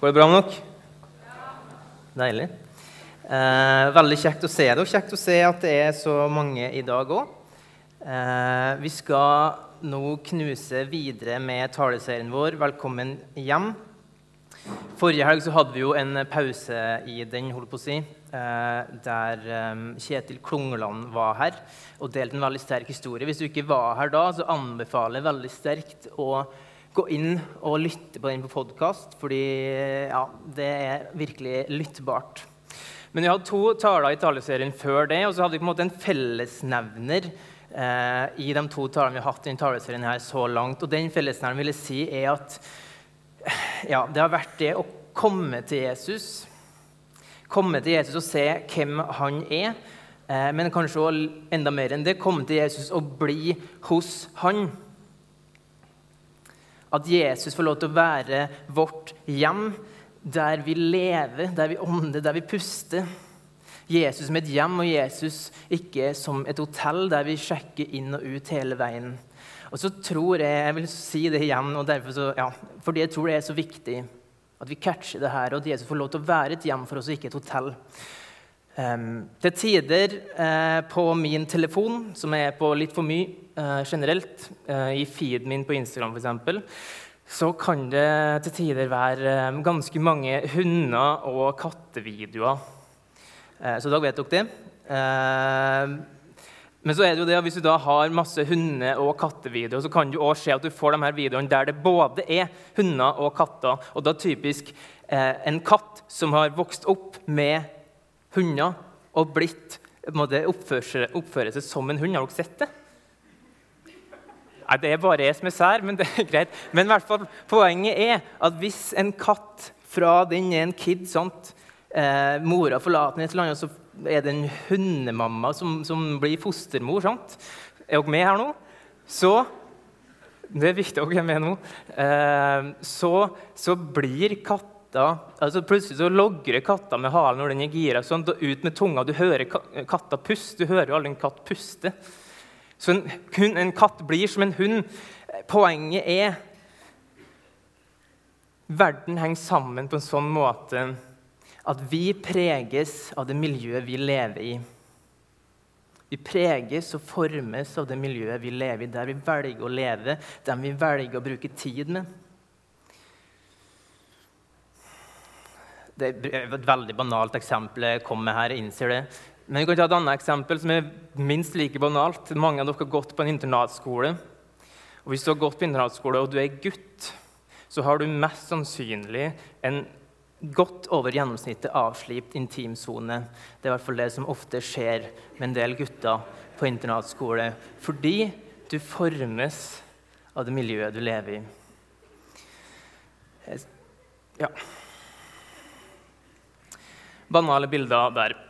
Går det bra dere? Deilig. Eh, veldig kjekt å se dere. Kjekt å se at det er så mange i dag òg. Eh, vi skal nå knuse videre med taleserien vår 'Velkommen hjem'. Forrige helg så hadde vi jo en pause i den, holdt på å si, eh, der eh, Kjetil Klungland var her og delte en veldig sterk historie. Hvis du ikke var her da, så anbefaler jeg veldig sterkt å gå inn og lytte på den på podkast, fordi ja, det er virkelig lyttbart. Men vi hadde to taler i taleserien før det, og så hadde vi på en måte en fellesnevner eh, i de to talene vi har hatt i taleserien her så langt. Og den fellesnevneren vil jeg si er at ja, det har vært det å komme til Jesus. Komme til Jesus og se hvem han er. Eh, men kanskje enda mer enn det komme til Jesus og bli hos han. At Jesus får lov til å være vårt hjem, der vi lever, der vi ånder, der vi puster. Jesus som et hjem, og Jesus ikke som et hotell der vi sjekker inn og ut hele veien. Og så tror Jeg jeg vil si det igjen, og så, ja, fordi jeg tror det er så viktig at vi catcher det her, og at Jesus får lov til å være et hjem for oss, og ikke et hotell. Um, til tider uh, på min telefon, som er på litt for mye uh, generelt, uh, i feeden min på Instagram f.eks., så kan det til tider være ganske mange hunder- og kattevideoer. så da vet dere det. men så er det jo det, hvis du da har masse hunde- og kattevideoer, så kan du også se at du får de her videoene der det både er hunder og katter, og da typisk en katt som har vokst opp med hunder og blitt oppføre seg som en hund. Har dere sett det? Nei, Det er bare jeg som er sær, men det er greit. Men i hvert fall, poenget er at hvis en katt fra den er en kid sant? Eh, Mora forlater den et eller annet, så er det en hundemamma som, som blir fostermor. sant? Er dere med her nå? Så Det er viktig dere er med nå. Eh, så, så blir katt katta altså Plutselig så logrer katta med halen når den er gira, sånn, ut med tunga. Du hører katta puste. Du hører jo alle en katt puste. Så en, en katt blir som en hund. Poenget er Verden henger sammen på en sånn måte at vi preges av det miljøet vi lever i. Vi preges og formes av det miljøet vi lever i, der vi velger å leve, der vi velger å bruke tid med. Det er et veldig banalt eksempel jeg kom med her. jeg innser det. Men vi kan ta et annet eksempel som er minst like banalt. Mange av dere har gått på en internatskole. Og Hvis du har gått på internatskole og du er gutt, så har du mest sannsynlig en godt over gjennomsnittet avslipt intimsone. Det er i hvert fall det som ofte skjer med en del gutter på internatskole. Fordi du formes av det miljøet du lever i. Ja banale bilder der.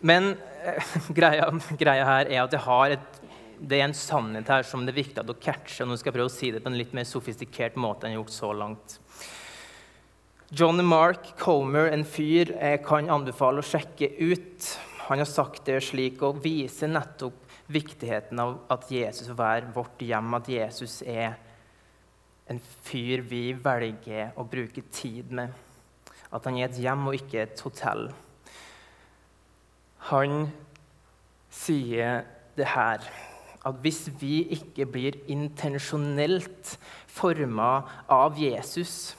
Men eh, greia, greia, her er at et, det er en sannhet her som det er viktig å catche. og Nå skal jeg prøve å si det på en litt mer sofistikert måte enn jeg har gjort så langt. John Mark Comer, en fyr jeg kan anbefale å sjekke ut. Han har sagt det slik og viser nettopp viktigheten av at Jesus får være vårt hjem, at Jesus er en fyr vi velger å bruke tid med at han er et hjem og ikke et hotell. Han sier det her at hvis vi ikke blir intensjonelt forma av Jesus,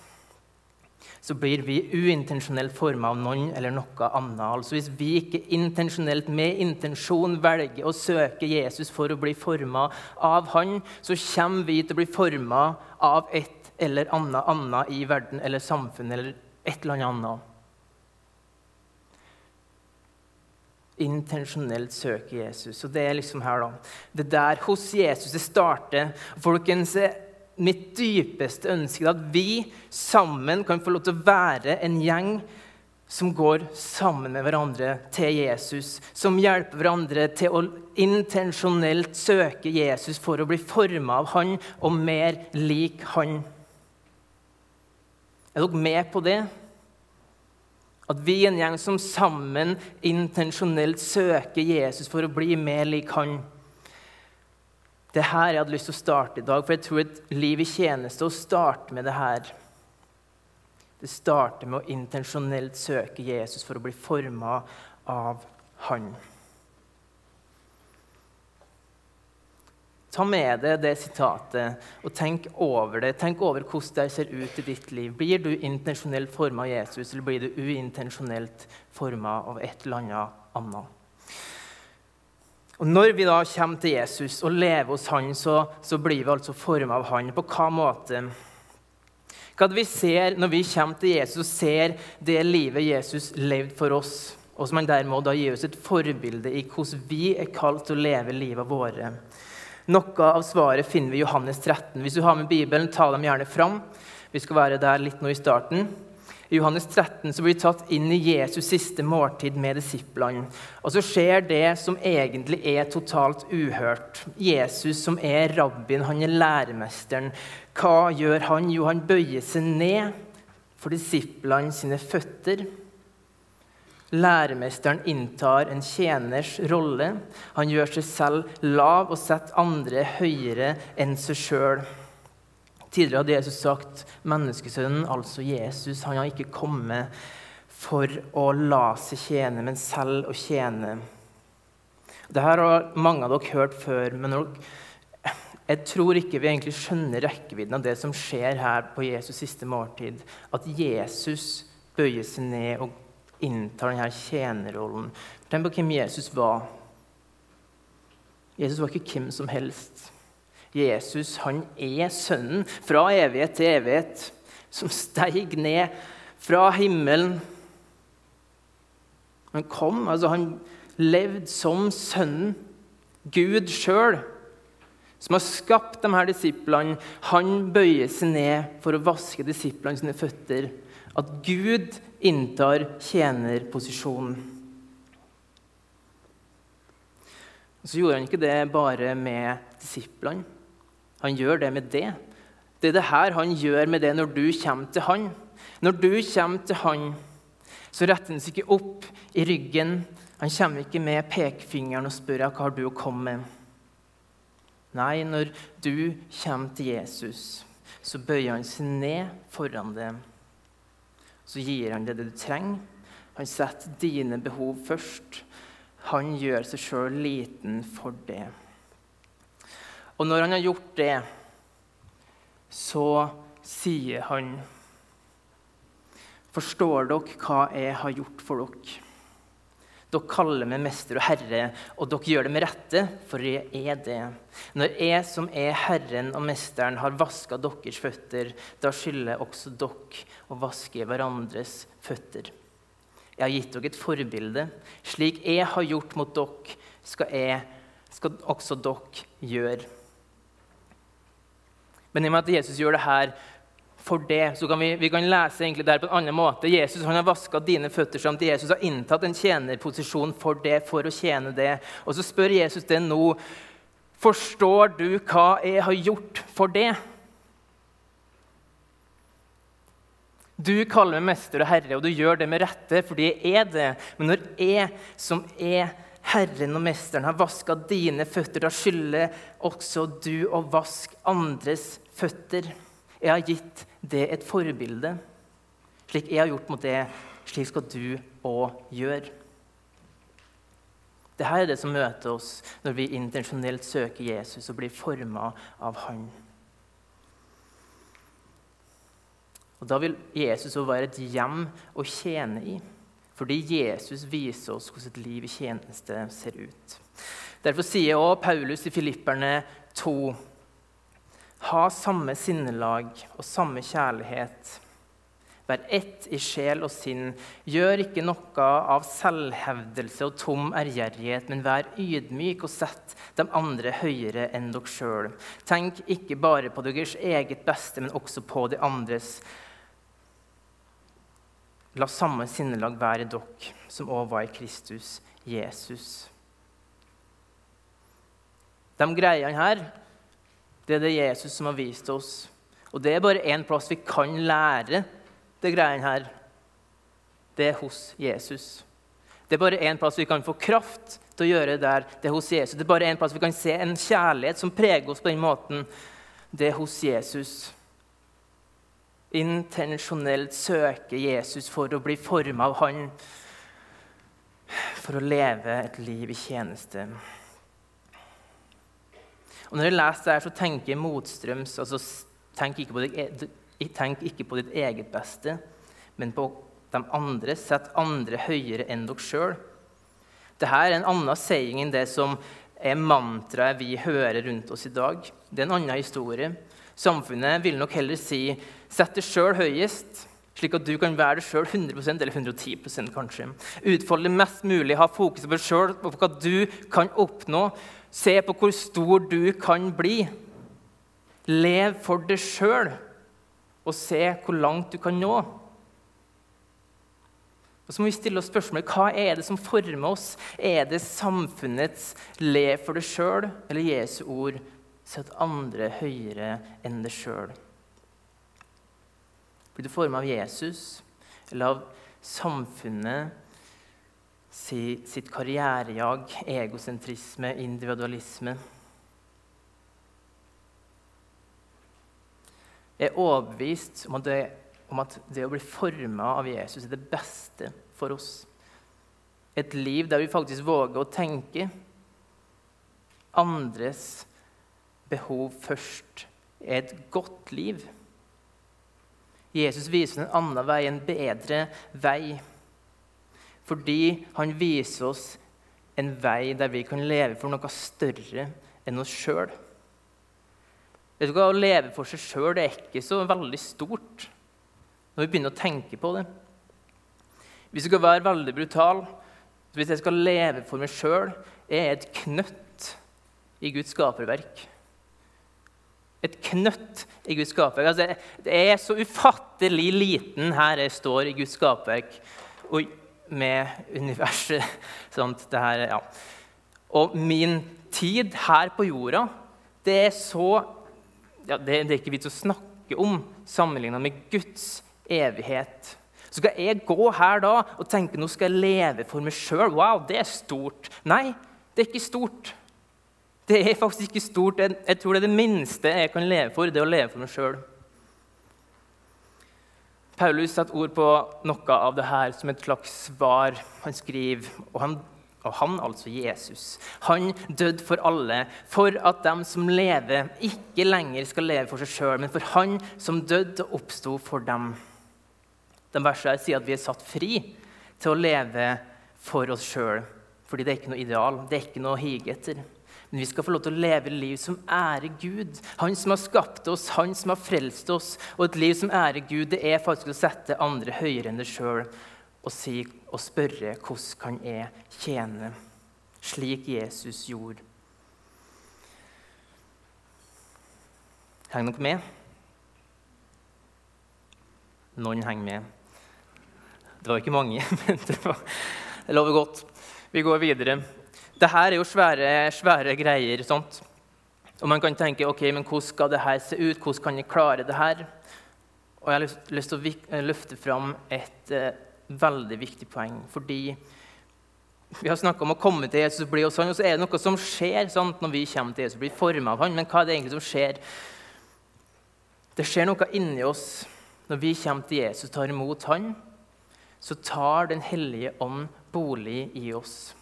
så blir vi uintensjonelt forma av noen eller noe annet. Altså Hvis vi ikke intensjonelt med intensjon velger å søke Jesus for å bli forma av han, så kommer vi til å bli forma av et eller annet annet i verden eller samfunnet eller et eller annet. Intensjonelt søke Jesus. Og det er liksom her, da. Det der hos Jesus det starter. Folkens, mitt dypeste ønske er at vi sammen kan få lov til å være en gjeng som går sammen med hverandre til Jesus, som hjelper hverandre til å intensjonelt søke Jesus for å bli forma av han og mer lik han. Er dere med på det? At vi er en gjeng som sammen intensjonelt søker Jesus for å bli mer lik han. Det er her jeg hadde lyst til å starte i dag, for jeg tror et liv i tjeneste å starte med det her. Det starter med å intensjonelt søke Jesus for å bli forma av Han. Ta med deg det sitatet og tenk over det. Tenk over hvordan det ser ut i ditt liv. Blir du intensjonelt forma av Jesus, eller blir du uintensjonelt forma av et eller annet annet? Og Når vi da kommer til Jesus og lever hos han, så, så blir vi altså forma av han. På hva måte? Hva vi ser når vi kommer til Jesus og ser det livet Jesus levde for oss, og som han dermed da gir oss et forbilde i hvordan vi er kalt til å leve livet våre. Noe av svaret finner vi i Johannes 13. Hvis du har med Bibelen, ta dem gjerne fram. Vi skal være der litt nå i starten. I Johannes 13 så blir vi tatt inn i Jesus' siste måltid med disiplene. Og så skjer det som egentlig er totalt uhørt. Jesus, som er rabbien, han er læremesteren. Hva gjør han? Jo, han bøyer seg ned for disiplene sine føtter. Læremesteren inntar en tjeners rolle. Han gjør seg selv lav og setter andre høyere enn seg sjøl. Tidligere hadde Jesus sagt menneskesønnen, altså Jesus, han har ikke kommet for å la seg tjene, men selv å tjene. Dette har mange av dere hørt før, men jeg tror ikke vi egentlig skjønner rekkevidden av det som skjer her på Jesus' siste måltid. At Jesus bøyer seg ned og inntar denne tjenerrollen. Tenk på hvem Jesus var. Jesus var ikke hvem som helst. Jesus han er Sønnen fra evighet til evighet, som steig ned fra himmelen. Han kom, altså han levde som Sønnen, Gud sjøl, som har skapt de her disiplene. Han bøyer seg ned for å vaske disiplene sine føtter. At Gud inntar tjenerposisjonen. Så gjorde han ikke det bare med disiplene. Han gjør det med det. Det er det her han gjør med det når du kommer til han. Når du kommer til han, så retter han seg ikke opp i ryggen. Han kommer ikke med pekefingeren og spør hva har du å komme med. Nei, når du kommer til Jesus, så bøyer han seg ned foran deg. Så gir han det du trenger. Han setter dine behov først. Han gjør seg sjøl liten for det. Og når han har gjort det, så sier han Forstår dere hva jeg har gjort for dere? Dere kaller meg mester og herre, og dere gjør det med rette, for jeg er det. Når jeg som er Herren og Mesteren, har vaska deres føtter, da skylder også dere å vaske hverandres føtter. Jeg har gitt dere et forbilde. Slik jeg har gjort mot dere, skal, jeg, skal også dere gjøre. Men i og med at Jesus gjør det her for det, så kan vi, vi kan lese egentlig her på en annen måte. Jesus han har vaska dine føtter samt Jesus har inntatt en tjenerposisjon for det, for å tjene det. Og så spør Jesus det nå. Forstår du hva jeg har gjort for det? Du kaller meg mester og herre, og du gjør det med rette, fordi jeg er det. Men når jeg, som er Herren og Mesteren har vaska dine føtter. Da skylder også du å vaske andres føtter. Jeg har gitt det et forbilde. Slik jeg har gjort mot det, slik skal du òg gjøre. Dette er det som møter oss når vi intensjonelt søker Jesus og blir forma av Han. Og Da vil Jesus også være et hjem å tjene i. Fordi Jesus viser oss hvordan et liv i tjeneste ser ut. Derfor sier også Paulus i Filipperne 2.: Ha samme sinnelag og samme kjærlighet. Vær ett i sjel og sinn. Gjør ikke noe av selvhevdelse og tom ærgjerrighet, men vær ydmyk og sett de andre høyere enn dere sjøl. Tenk ikke bare på deres eget beste, men også på de andres La samme sinnelag være dere som òg var i Kristus Jesus. De greiene her, det er det Jesus som har vist oss. Og det er bare én plass vi kan lære det greiene her. Det er hos Jesus. Det er bare én plass vi kan få kraft til å gjøre det der. Det er hos Jesus. Det er bare én plass vi kan se en kjærlighet som preger oss på den måten. Det er hos Jesus. intensjonelt søke Jesus for å bli forma av Han, for å leve et liv i tjeneste. Og Når jeg leser det her, så tenker jeg motstrøms. altså Tenk ikke, ditt, e, tenk ikke på ditt eget beste, men på de andre. Sett andre høyere enn dere sjøl. Dette er en annen saying enn det som er mantraet vi hører rundt oss i dag. Det er en annen historie. Samfunnet vil nok heller si 'sett deg sjøl høyest', slik at du kan være deg sjøl 100% eller 110% kanskje. Utfolde mest mulig, ha fokus på deg sjøl, på hva du kan oppnå. Se på hvor stor du kan bli. Lev for deg sjøl og se hvor langt du kan nå. Og så må vi stille oss spørsmålet hva er det som former oss. Er det samfunnets 'lev for deg sjøl' eller Jesu ord 'sett andre høyere enn deg sjøl'? Blir du formet av Jesus eller av samfunnet sitt karrierejag, egosentrisme, individualisme? Jeg er overbevist om at det om at det å bli forma av Jesus er det beste for oss. Et liv der vi faktisk våger å tenke andres behov først, er et godt liv. Jesus viser en annen vei, en bedre vei, fordi han viser oss en vei der vi kan leve for noe større enn oss sjøl. Å leve for seg sjøl er ikke så veldig stort når vi begynner å tenke på det. Hvis jeg skal være veldig brutal, hvis jeg skal leve for meg sjøl, er jeg et knøtt i Guds skaperverk. Et knøtt i Guds skaperverk. Altså, det er så ufattelig liten her jeg står i Guds skaperverk og med universet. Sånt, her, ja. Og min tid her på jorda, det er så ja, det, det er ikke vits å snakke om sammenligna med Guds evighet. Så skal jeg gå her da og tenke nå skal jeg leve for meg sjøl. Wow, det er stort. Nei, det er ikke stort. Det er faktisk ikke stort. Jeg, jeg tror det er det minste jeg kan leve for, det er å leve for meg sjøl. Paulus setter ord på noe av det her som et slags svar. Han skriver, og han og han, altså Jesus, han døde for alle, for at de som lever, ikke lenger skal leve for seg sjøl, men for han som døde og oppsto for dem. Den verset sier at vi er satt fri til å leve for oss sjøl. Fordi det er ikke noe ideal, det er ikke noe å hige etter. Men vi skal få lov til å leve liv som ærer Gud. Han som har skapt oss, han som har frelst oss. Og et liv som ærer Gud, det er faktisk å sette andre høyere enn deg sjøl og, si, og spørre hvordan kan jeg tjene, slik Jesus gjorde. Henger dere med? Noen henger med. Det var ikke mange, men det, var, det lover godt. Vi går videre. Dette er jo svære, svære greier. sånt. Og man kan tenke ok, men hvordan skal dette se ut? Hvordan kan jeg klare det her? Og Jeg har lyst, til å løfte fram et uh, veldig viktig poeng. Fordi vi har snakka om å komme til Jesus og bli hos han, og så er det noe som skjer sant, når vi kommer til Jesus og blir forma av han. Men hva er det egentlig som skjer? Det skjer noe inni oss når vi kommer til Jesus og tar imot han så tar Den hellige ånd bolig i oss.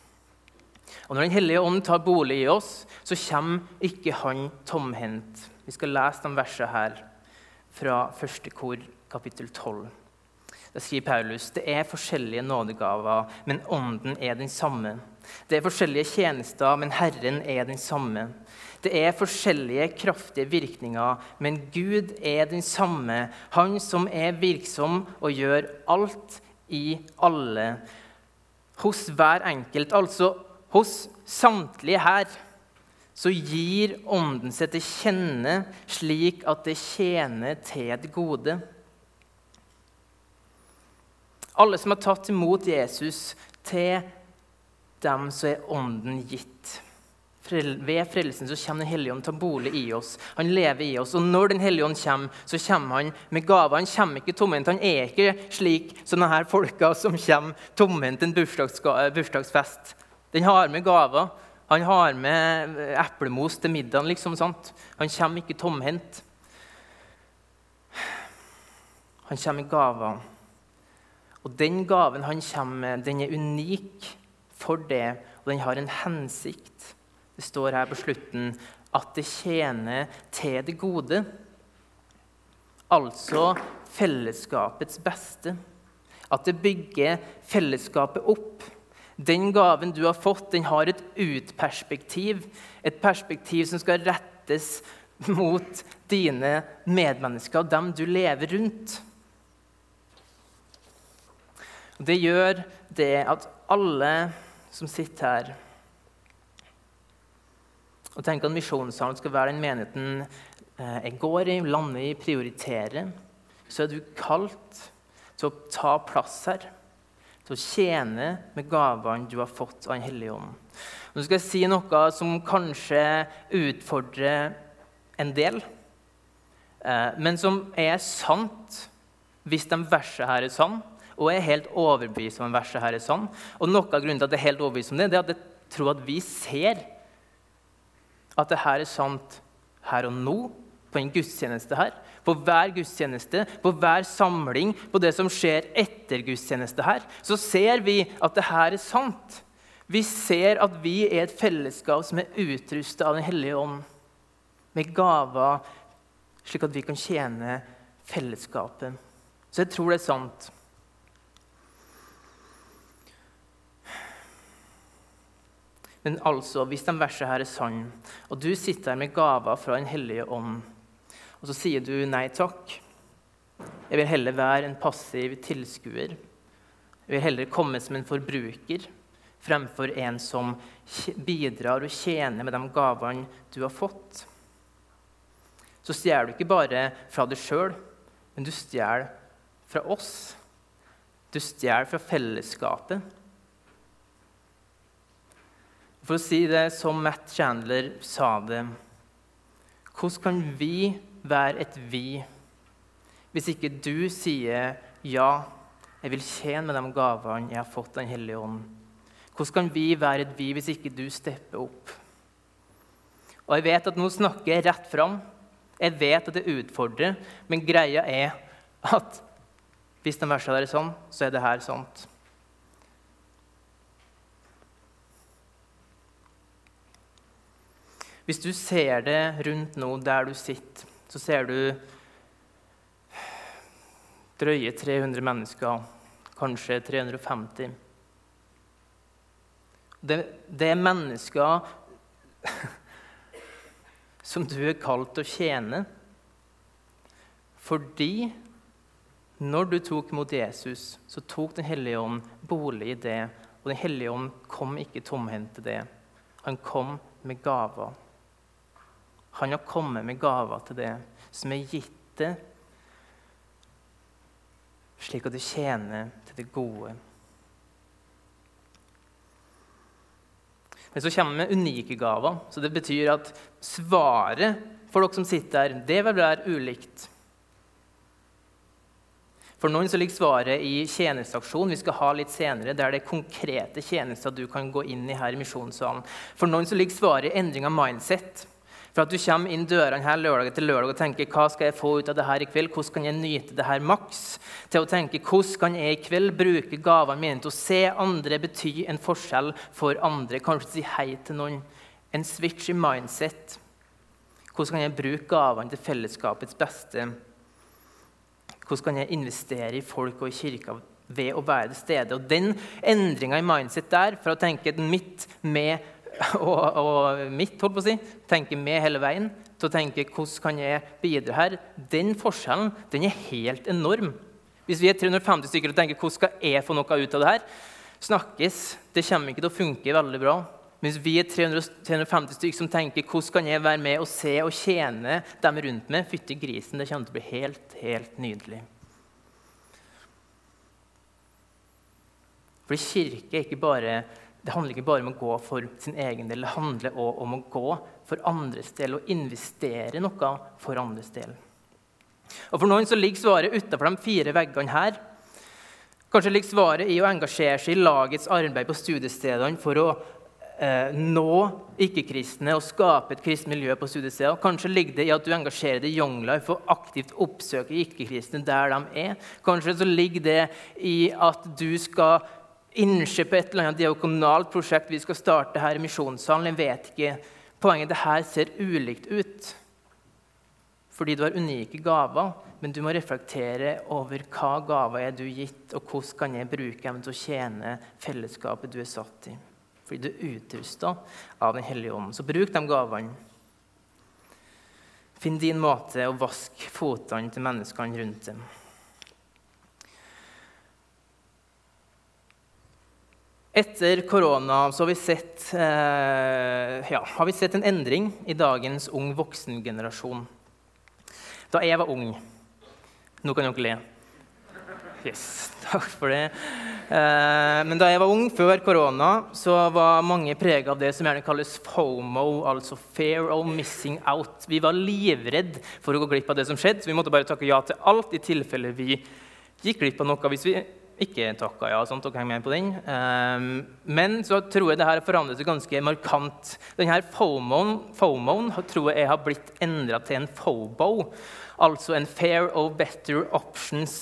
Og Når Den hellige ånd tar bolig i oss, så kommer ikke han tomhendt. Vi skal lese de versene her fra første kor, kapittel 12. Da skriver Paulus det er forskjellige nådegaver, men ånden er den samme. Det er forskjellige tjenester, men Herren er den samme. Det er forskjellige kraftige virkninger, men Gud er den samme, Han som er virksom og gjør alt i alle. Hos hver enkelt, altså hos samtlige her, så gir Ånden seg til kjenne slik at det tjener til det gode. Alle som har tatt imot Jesus, til dem så er Ånden gitt ved frelsen så kommer Den hellige ånd til bolig i oss. Han lever i oss. Og når Den hellige ånd kommer, så kommer han med gaver. Han kommer ikke tomhendt. Han er ikke slik som denne folka som kommer tomhendt en bursdagsfest. Den har med gaver. Han har med eplemos til middagen. liksom sant? Han kommer ikke tomhendt. Han kommer med gaver. Og den gaven han kommer med, den er unik for det, og den har en hensikt. Det står her på slutten at det tjener til det gode. Altså fellesskapets beste. At det bygger fellesskapet opp. Den gaven du har fått, den har et utperspektiv. Et perspektiv som skal rettes mot dine medmennesker, dem du lever rundt. Det gjør det at alle som sitter her og tenker at Misjonssalen skal være den menigheten eh, jeg går i, lander i, prioriterer, så er du kalt til å ta plass her. Til å tjene med gavene du har fått av Den hellige ånd. Nå skal jeg si noe som kanskje utfordrer en del, eh, men som er sant hvis de versene her er sann. Og er helt overbevist om at verset her er sann. Og noe av grunnen til at jeg er helt overbevist om det, det er at jeg tror at vi ser at det her er sant her og nå, på en gudstjeneste her. På hver gudstjeneste, på hver samling, på det som skjer etter gudstjeneste her, så ser vi at det her er sant. Vi ser at vi er et fellesskap som er utrustet av Den hellige ånd, med gaver, slik at vi kan tjene fellesskapet. Så jeg tror det er sant. Men altså, hvis de versene her er sanne, og du sitter her med gaver fra Den hellige ånd, og så sier du nei takk Jeg vil heller være en passiv tilskuer. Jeg vil heller komme som en forbruker fremfor en som bidrar og tjener med de gavene du har fått. Så stjeler du ikke bare fra deg sjøl, men du stjeler fra oss. Du stjeler fra fellesskapet. For å si det som Matt Chandler sa det Hvordan kan vi være et vi hvis ikke du sier ja, jeg vil tjene med de gavene jeg har fått Den hellige ånd? Hvordan kan vi være et vi hvis ikke du stepper opp? Og Jeg vet at nå snakker jeg rett fram. Jeg vet at det utfordrer, men greia er at hvis den verste er sånn, så er det her sånt. Hvis du ser det rundt nå der du sitter, så ser du drøye 300 mennesker, kanskje 350. Det, det er mennesker som du er kalt til å tjene. Fordi når du tok imot Jesus, så tok Den hellige ånd bolig i det. Og Den hellige ånd kom ikke tomhendt til det. Han kom med gaver. Han har kommet med gaver til det som er gitt det, slik at det tjener til det gode. Men så kommer vi med unike gaver. Så det betyr at svaret for dere som sitter her, det vil være ulikt. For noen så ligger svaret i tjenesteaksjon. Vi skal ha litt senere, der det er konkrete tjenester du kan gå inn i her i misjonssalen. For noen så ligger svaret i endring av mindset. For at du kommer inn dørene her lørdag etter lørdag og tenker hva skal jeg få ut av det her i kveld? Hvordan kan jeg nyte det her maks? Til å tenke hvordan kan jeg i kveld bruke gavene mine til å se andre bety en forskjell for andre? Kanskje si hei til noen. En switch i mindset. Hvordan kan jeg bruke gavene til fellesskapets beste? Hvordan kan jeg investere i folk og i kirka ved å være til stede? Og Den endringa i mindset der, fra å tenke midt med og, og mitt holdt på å si, tenker med hele veien til å tenke hvordan kan jeg bidra her, den forskjellen den er helt enorm. Hvis vi er 350 stykker og tenker hvordan skal jeg få noe ut av det her, snakkes. Det kommer ikke til å funke veldig bra. Hvis vi er 300, 350 stykker som tenker hvordan kan jeg være med og se og tjene dem rundt meg, fytti grisen, det kommer til å bli helt, helt nydelig. For kirke er ikke bare det handler ikke bare om å gå for sin egen del, det handler også om å gå for andres del og investere noe for andres del. Og For noen så ligger svaret utenfor de fire veggene her. Kanskje ligger svaret i å engasjere seg i lagets arbeid på studiestedene for å eh, nå ikke-kristne og skape et kristent miljø på studiesteder. Kanskje ligger det i at du engasjerer deg i Young Life og aktivt oppsøker ikke-kristne der de er. Kanskje så ligger det i at du skal innse på et eller annet diakonalt prosjekt vi skal starte her i Misjonssalen. Jeg vet ikke. Poenget det her ser ulikt ut fordi du har unike gaver. Men du må reflektere over hva gaver er du gitt, og hvordan kan jeg bruke dem til å tjene fellesskapet du er satt i fordi du er utrusta av Den hellige ånd. Så bruk de gavene. Finn din måte å vaske fotene til menneskene rundt dem. Etter korona har vi, sett, eh, ja, har vi sett en endring i dagens ung voksengenerasjon. Da jeg var ung Nå kan dere le. Yes, takk for det. Eh, men da jeg var ung, før korona, så var mange prega av det som gjerne kalles FOMO, altså fair of missing out. Vi var livredd for å gå glipp av det som skjedde, så vi måtte bare takke ja til alt i tilfelle vi gikk glipp av noe hvis vi ikke takka ja. sånt, og heng med på den. Eh, men så tror jeg det her forandret seg ganske markant. Denne FOMOen, FOMOen tror jeg har blitt endra til en FOBO, altså en fair of better options.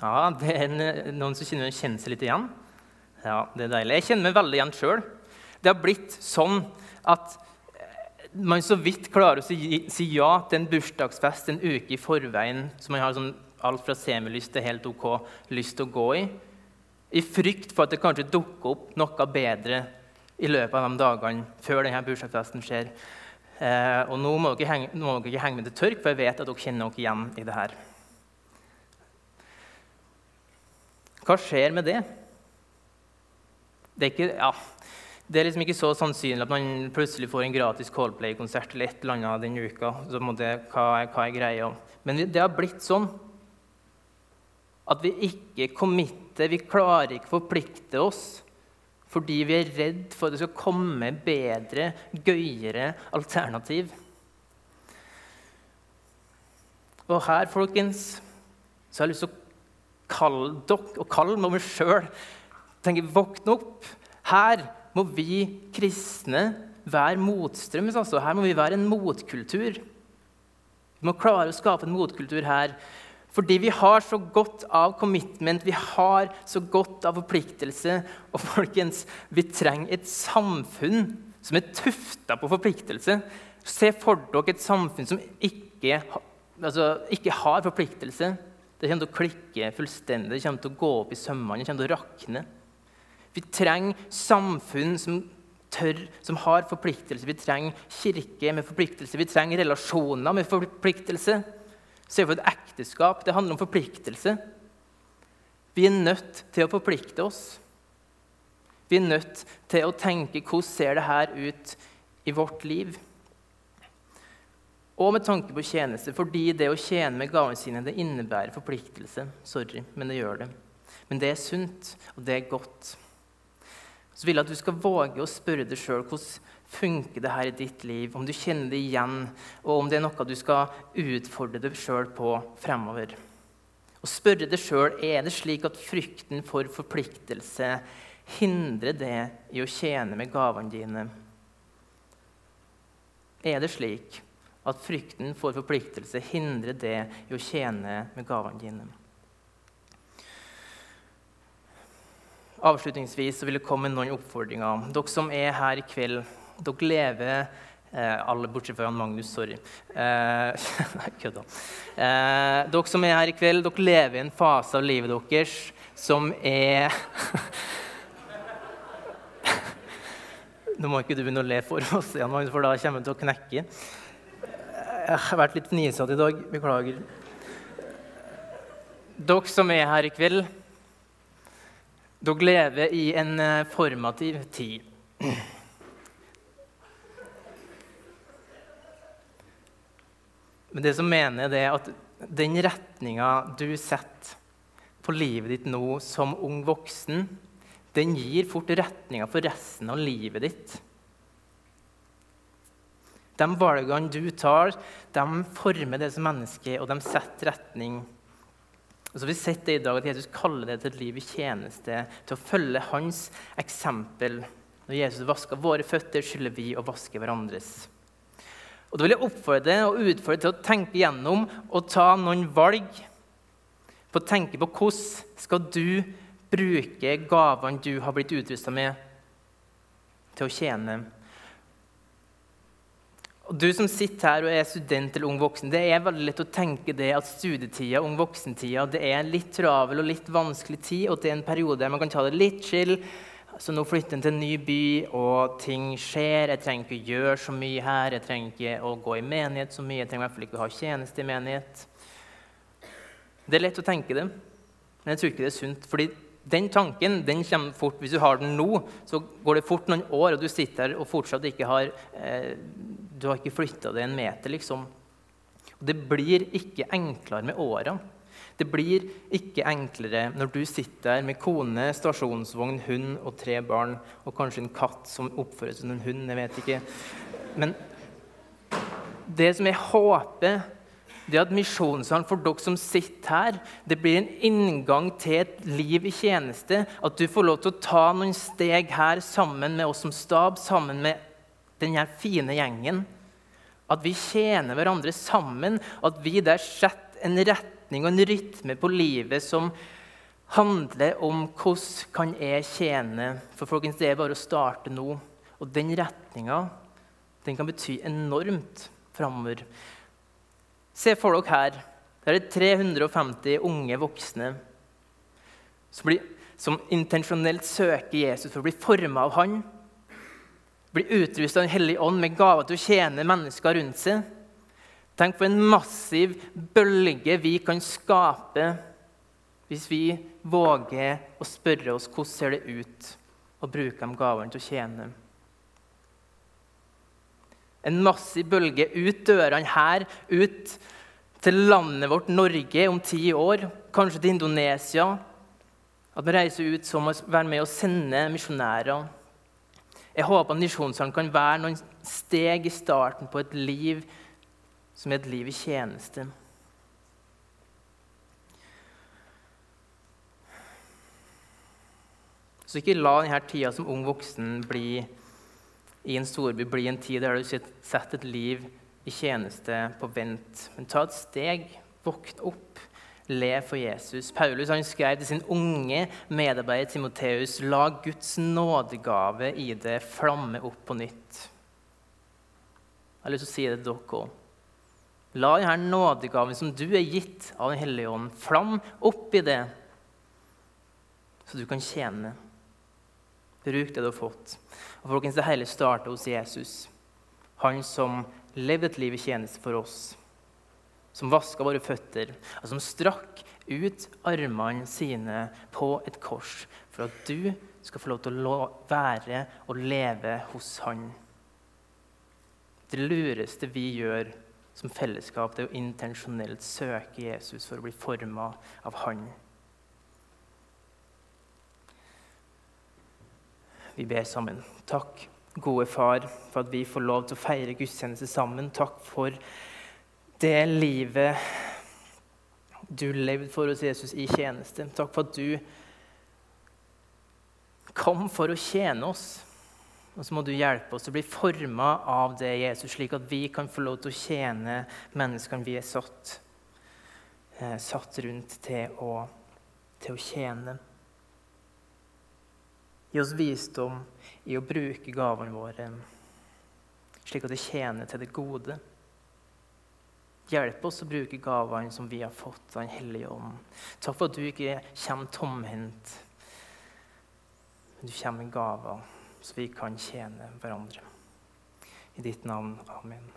Ja, det er noen som kjenner, kjenner seg litt igjen. Ja, det er deilig. Jeg kjenner meg veldig igjen sjøl. Det har blitt sånn at man så vidt klarer å si, si, ja til en bursdagsfest en uke i forveien som man har sånn alt fra semilyst til helt OK lyst til å gå i, i frykt for at det kanskje dukker opp noe bedre i løpet av de dagene før denne bursdagsfesten skjer. Eh, og nå må dere, henge, nå må dere henge med til tørk, for jeg vet at dere kjenner dere igjen i det her. Hva skjer med det? Det er, ikke, ja, det er liksom ikke så sannsynlig at man plutselig får en gratis Coldplay-konsert eller et eller annet den uka. Så må det, hva, hva er greia? Men det har blitt sånn at vi ikke committer, vi klarer ikke å forplikte oss fordi vi er redd for at det skal komme bedre, gøyere alternativ. Og her, folkens, så har jeg lyst til å kalle dere og kalle meg sjøl. Våkne opp. Her må vi kristne være motstrøms. Altså. Her må vi være en motkultur. Vi må klare å skape en motkultur her. Fordi vi har så godt av commitment, vi har så godt av forpliktelse. Og folkens, vi trenger et samfunn som er tufta på forpliktelse. Se for dere et samfunn som ikke, altså, ikke har forpliktelse. Det kommer til å klikke fullstendig, det kommer til å gå opp i sømmene, det kommer til å rakne. Vi trenger samfunn som tør, som har forpliktelse. Vi trenger kirke med forpliktelse. Vi trenger relasjoner med forpliktelse. Se for et ekteskap. Det handler om forpliktelse. Vi er nødt til å forplikte oss. Vi er nødt til å tenke hvordan ser det her ut i vårt liv og med tanke på tjeneste, fordi det å tjene med gavene sine det innebærer forpliktelse. Sorry, men det gjør det. Men det er sunt, og det er godt. Så vil jeg at du skal våge å spørre deg sjøl hvordan funker det her i ditt liv, om du kjenner det igjen, og om det er noe du skal utfordre deg sjøl på fremover. Og spørre deg sjøl er det slik at frykten for forpliktelse hindrer det i å tjene med gavene dine. Er det slik at frykten for forpliktelse hindrer det i å tjene med gavene dine. Avslutningsvis vil jeg komme med noen oppfordringer. Dere som er her i kveld, dere lever eh, Alle bortsett fra Magnus, sorry. Eh, nei, kødda. Eh, dere som er her i kveld, dere lever i en fase av livet deres som er Nå må ikke du begynne å le for oss, for da kommer du til å knekke. Jeg har vært litt fnisete i dag. Beklager. Dere som er her i kveld, dere lever i en formativ tid. Men det som mener, det er at den retninga du setter på livet ditt nå som ung voksen, den gir fort retninga for resten av livet ditt. De valgene du tar, de former det som menneske, og de setter retning. Og så vi sett det i dag at Jesus kaller det til et liv i tjeneste, til å følge hans eksempel. Når Jesus vasker våre føtter, skylder vi å vaske hverandres. Og Da vil jeg oppfordre og utfordre til å tenke gjennom og ta noen valg. På å tenke på hvordan skal du bruke gavene du har blitt utrusta med, til å tjene. Og Du som sitter her og er student eller ung voksen, det er veldig lett å tenke det at studietida ung voksentida, det er en litt travel og litt vanskelig tid, og det er en periode der man kan ta det litt chill. Så nå flytter en til en ny by, og ting skjer. Jeg trenger ikke gjøre så mye her. Jeg trenger ikke å gå i menighet så mye. Jeg trenger i hvert fall ikke å ha tjeneste i menighet. Det er lett å tenke det, men jeg tror ikke det er sunt. fordi den tanken den kommer fort. Hvis du har den nå, så går det fort noen år, og du sitter her og fortsatt ikke har eh, Du har ikke flytta deg en meter, liksom. Og det blir ikke enklere med åra. Det blir ikke enklere når du sitter der med kone, stasjonsvogn, hund og tre barn, og kanskje en katt som oppfører seg som en hund. Jeg vet ikke. Men det som jeg håper det at Misjonssalen for dere som sitter her, det blir en inngang til et liv i tjeneste. At du får lov til å ta noen steg her sammen med oss som stab, sammen med denne fine gjengen. At vi tjener hverandre sammen. At vi der setter en retning og en rytme på livet som handler om hvordan kan jeg tjene. For folkens, det er bare å starte nå. Og den retninga kan bety enormt framover. Se for dere her. Det er 350 unge voksne som, som intensjonelt søker Jesus for å bli forma av han. Blir utrusta av Den hellige ånd med gaver til å tjene mennesker rundt seg. Tenk på en massiv bølge vi kan skape hvis vi våger å spørre oss hvordan ser det ut å bruke de gavene til å tjene. En massiv bølge ut dørene her, ut til landet vårt Norge om ti år, kanskje til Indonesia. At vi reiser ut som å være med og sende misjonærer. Jeg håper at Misjonssalen kan være noen steg i starten på et liv som er et liv i tjeneste. Så ikke la denne tida som ung voksen bli i en storby bli en tid der du setter et liv i tjeneste på vent. Men ta et steg, våkn opp, le for Jesus. Paulus han skrev til sin unge medarbeider Timoteus.: La Guds nådegave i det flamme opp på nytt. Jeg har lyst til å si det til dere òg. La denne nådegaven som du er gitt av Den hellige ånd, flamme opp i det, så du kan tjene. Bruk det du har fått. Og folkens, Det hele starter hos Jesus. Han som levde et liv i tjeneste for oss. Som vaska våre føtter, og som strakk ut armene sine på et kors for at du skal få lov til å være og leve hos Han. Det lureste vi gjør som fellesskap, det er å intensjonelt søke Jesus for å bli forma av Han. Vi ber sammen. Takk, gode far, for at vi får lov til å feire gudstjeneste sammen. Takk for det livet du levde for oss, Jesus, i tjeneste. Takk for at du kom for å tjene oss. Og så må du hjelpe oss å bli forma av det, Jesus, slik at vi kan få lov til å tjene menneskene vi er satt, eh, satt rundt til å, til å tjene. Gi oss visdom i å bruke gavene våre slik at det tjener til det gode. Hjelp oss å bruke gavene som vi har fått av Den hellige ånd. Takk for at du ikke kommer tomhendt, men du kommer med gaver så vi kan tjene hverandre. I ditt navn. Amen.